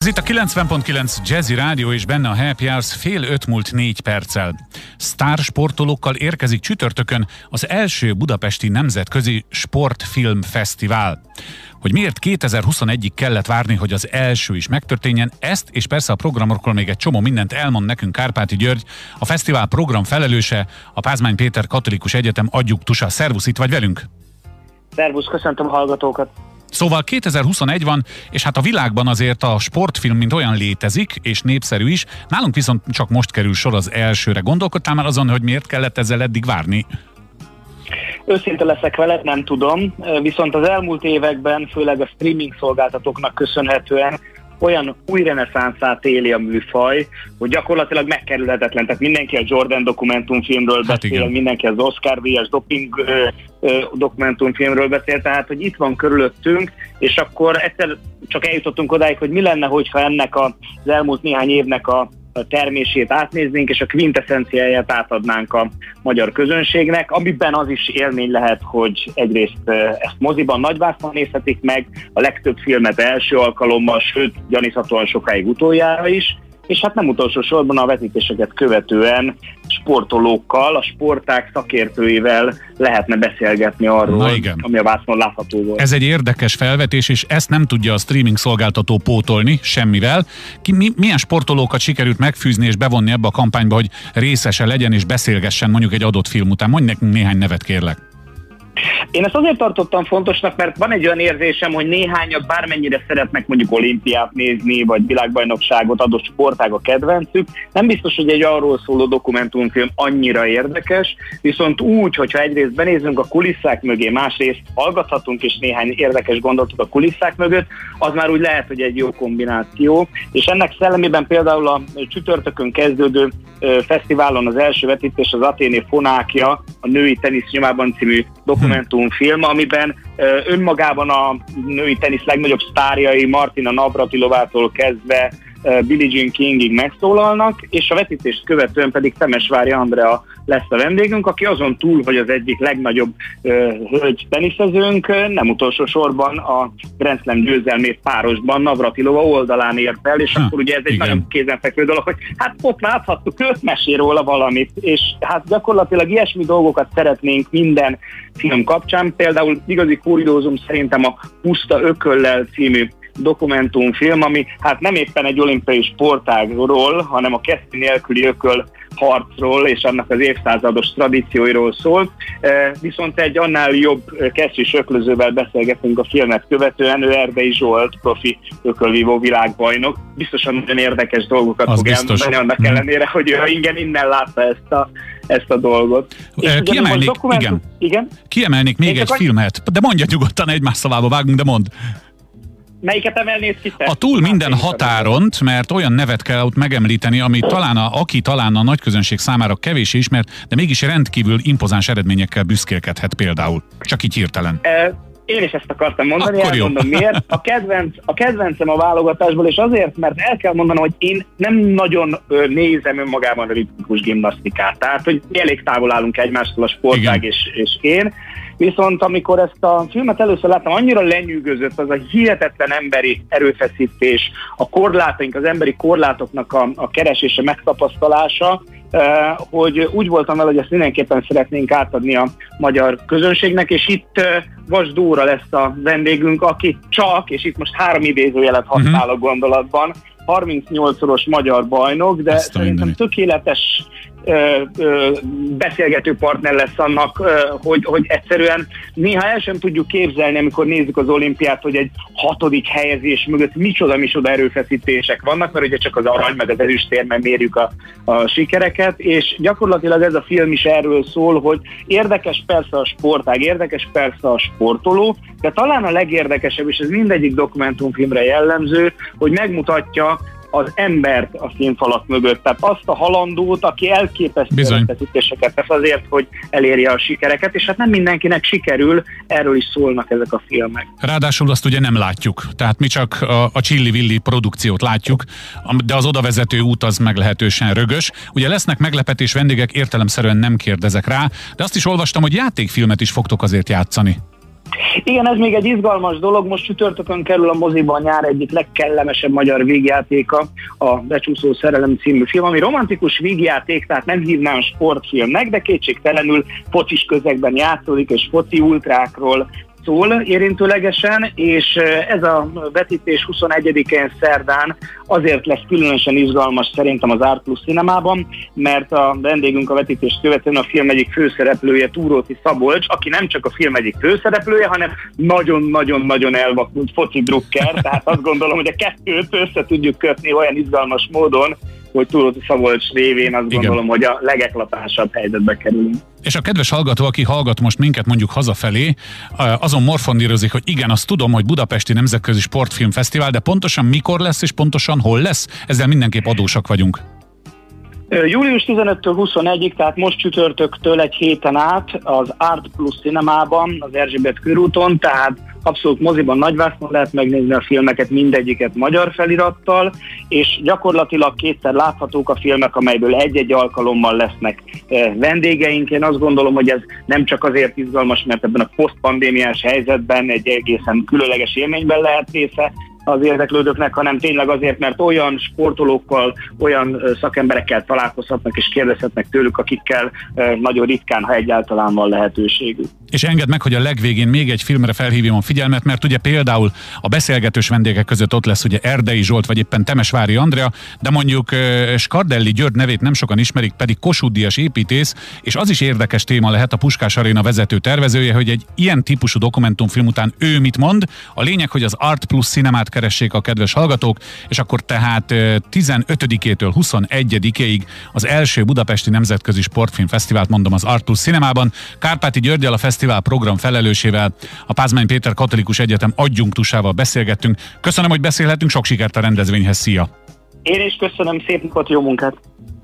Ez itt a 90.9 Jazzy Rádió és benne a Happy Hours fél öt múlt négy perccel. Sztár sportolókkal érkezik csütörtökön az első budapesti nemzetközi sportfilm fesztivál. Hogy miért 2021-ig kellett várni, hogy az első is megtörténjen, ezt és persze a programokról még egy csomó mindent elmond nekünk Kárpáti György, a fesztivál program felelőse, a Pázmány Péter Katolikus Egyetem adjuktusa. Szervusz, itt vagy velünk? Szervusz, köszöntöm a hallgatókat! Szóval 2021 van, és hát a világban azért a sportfilm mint olyan létezik, és népszerű is. Nálunk viszont csak most kerül sor az elsőre. Gondolkodtál már azon, hogy miért kellett ezzel eddig várni? Őszinte leszek vele, nem tudom, viszont az elmúlt években, főleg a streaming szolgáltatóknak köszönhetően olyan új reneszánszát éli a műfaj, hogy gyakorlatilag megkerülhetetlen. Tehát mindenki a Jordan dokumentumfilmről hát beszél, igen. mindenki az Oscar díjas doping dokumentumfilmről beszél, tehát hogy itt van körülöttünk, és akkor egyszer csak eljutottunk odáig, hogy mi lenne, hogyha ennek az elmúlt néhány évnek a termését átnéznénk, és a quintessenciáját átadnánk a magyar közönségnek, amiben az is élmény lehet, hogy egyrészt ezt moziban nagyvászon nézhetik meg, a legtöbb filmet első alkalommal, sőt, gyaníthatóan sokáig utoljára is, és hát nem utolsó sorban a vetítéseket követően sportolókkal, a sporták szakértőivel lehetne beszélgetni arról, Na igen. ami a vászon látható volt. Ez egy érdekes felvetés, és ezt nem tudja a streaming szolgáltató pótolni semmivel. Ki, mi, milyen sportolókat sikerült megfűzni és bevonni ebbe a kampányba, hogy részese legyen és beszélgessen mondjuk egy adott film után? Mondj nekünk néhány nevet kérlek. Én ezt azért tartottam fontosnak, mert van egy olyan érzésem, hogy néhányak bármennyire szeretnek mondjuk olimpiát nézni, vagy világbajnokságot, adott sportág a kedvencük. Nem biztos, hogy egy arról szóló dokumentumfilm annyira érdekes, viszont úgy, hogyha egyrészt benézünk a kulisszák mögé, másrészt hallgathatunk és néhány érdekes gondolatot a kulisszák mögött, az már úgy lehet, hogy egy jó kombináció. És ennek szellemében például a csütörtökön kezdődő fesztiválon az első vetítés az Aténé Fonákja, a női tenisz nyomában című dokumentumfilm, amiben önmagában a női tenisz legnagyobb sztárjai Martina Navratilovától kezdve Billie Jean Kingig megszólalnak, és a vetítést követően pedig Temesvári Andrea lesz a vendégünk, aki azon túl, hogy az egyik legnagyobb uh, hölgy teniszezőnk, nem utolsó sorban a Grand Slam győzelmét párosban Navratilova oldalán ért el, és ha, akkor ugye ez egy igen. nagyon kézenfekvő dolog, hogy hát ott láthattuk, őt mesél róla valamit, és hát gyakorlatilag ilyesmi dolgokat szeretnénk minden film kapcsán. Például igazi kuriózum szerintem a Puszta Ököllel című dokumentumfilm, ami hát nem éppen egy olimpiai sportágról, hanem a keszti nélküli ököl harcról és annak az évszázados tradícióiról szól. E, viszont egy annál jobb kesztyűs öklözővel beszélgetünk a filmet követően, ő Erdei Zsolt, profi ökölvívó világbajnok. Biztosan nagyon érdekes dolgokat az fog biztos. elmondani, annak hmm. ellenére, hogy ő igen innen látta ezt a, ezt a dolgot. És Kiemelnék, igen. igen. Kiemelnék még Én egy filmet, de mondja nyugodtan, egymás szavába vágunk, de mond. Melyiket emelnéd ki te? A túl minden határont, mert olyan nevet kell ott megemlíteni, ami talán a, aki talán a nagy közönség számára kevés ismert, de mégis rendkívül impozáns eredményekkel büszkélkedhet például. Csak így hirtelen. E, én is ezt akartam mondani, Akkor elmondom jó. miért. A, kedvenc, a kedvencem a válogatásból, és azért, mert el kell mondanom, hogy én nem nagyon nézem önmagában a ritmikus gimnasztikát. Tehát, hogy elég távol állunk egymástól a sportág és, és én Viszont amikor ezt a filmet először láttam, annyira lenyűgözött az a hihetetlen emberi erőfeszítés, a korlátaink, az emberi korlátoknak a, a keresése, megtapasztalása, eh, hogy úgy voltam vele, hogy ezt mindenképpen szeretnénk átadni a magyar közönségnek, és itt eh, Vas Dóra lesz a vendégünk, aki csak, és itt most három idézőjelet használ a gondolatban, 38-szoros magyar bajnok, de Ezt szerintem tökéletes beszélgető partner lesz annak, hogy, hogy egyszerűen néha el sem tudjuk képzelni, amikor nézzük az olimpiát, hogy egy hatodik helyezés mögött micsoda, micsoda erőfeszítések vannak, mert ugye csak az arany meg az ezüstérmen mérjük a, a sikereket, és gyakorlatilag ez a film is erről szól, hogy érdekes persze a sportág, érdekes persze a sportoló, de talán a legérdekesebb, és ez mindegyik dokumentumfilmre jellemző, hogy megmutatja az embert a színfalak mögött, tehát azt a halandót, aki elképesztő erőfeszítéseket tesz azért, hogy elérje a sikereket, és hát nem mindenkinek sikerül, erről is szólnak ezek a filmek. Ráadásul azt ugye nem látjuk, tehát mi csak a, a Csilli-Villi produkciót látjuk, de az odavezető út az meglehetősen rögös. Ugye lesznek meglepetés vendégek, értelemszerűen nem kérdezek rá, de azt is olvastam, hogy játékfilmet is fogtok azért játszani. Igen, ez még egy izgalmas dolog. Most csütörtökön kerül a moziba a nyár egyik legkellemesebb magyar vígjátéka, a Becsúszó szerelem című film, ami romantikus vígjáték, tehát nem hívnám sportfilmnek, de kétségtelenül focis közegben játszódik, és foci ultrákról szól érintőlegesen, és ez a vetítés 21-én szerdán azért lesz különösen izgalmas szerintem az Art Plus cinemában, mert a vendégünk a vetítést követően a film egyik főszereplője, Túróti Szabolcs, aki nem csak a film egyik főszereplője, hanem nagyon-nagyon-nagyon elvakult foci drukker, tehát azt gondolom, hogy a kettőt össze tudjuk kötni olyan izgalmas módon, hogy Túróti Szabolcs révén azt Igen. gondolom, hogy a legeklatásabb helyzetbe kerülünk. És a kedves hallgató, aki hallgat most minket mondjuk hazafelé, azon morfondírozik, hogy igen, azt tudom, hogy Budapesti Nemzetközi Sportfilmfesztivál, de pontosan mikor lesz és pontosan hol lesz, ezzel mindenképp adósak vagyunk. Július 15-től 21-ig, tehát most csütörtöktől egy héten át az Art Plus cinemában, az Erzsébet körúton, tehát abszolút moziban nagyvásznon lehet megnézni a filmeket, mindegyiket magyar felirattal, és gyakorlatilag kétszer láthatók a filmek, amelyből egy-egy alkalommal lesznek vendégeink. Én azt gondolom, hogy ez nem csak azért izgalmas, mert ebben a posztpandémiás helyzetben egy egészen különleges élményben lehet része, az érdeklődőknek, hanem tényleg azért, mert olyan sportolókkal, olyan szakemberekkel találkozhatnak és kérdezhetnek tőlük, akikkel nagyon ritkán, ha egyáltalán van lehetőségük. És engedd meg, hogy a legvégén még egy filmre felhívjam a figyelmet, mert ugye például a beszélgetős vendégek között ott lesz ugye Erdei Zsolt, vagy éppen Temesvári Andrea, de mondjuk Skardelli György nevét nem sokan ismerik, pedig Kossuth építész, és az is érdekes téma lehet a Puskás Aréna vezető tervezője, hogy egy ilyen típusú dokumentumfilm után ő mit mond. A lényeg, hogy az Art Plus cinemát keressék a kedves hallgatók, és akkor tehát 15-től 21-ig az első Budapesti Nemzetközi Sportfilmfesztivált mondom az Art Plus cinemában. Kárpáti Györgyel a fesztivál program felelősével, a Pázmány Péter Katolikus Egyetem adjunktusával beszélgettünk. Köszönöm, hogy beszélhetünk, sok sikert a rendezvényhez, szia! Én is köszönöm, szép napot, jó munkát!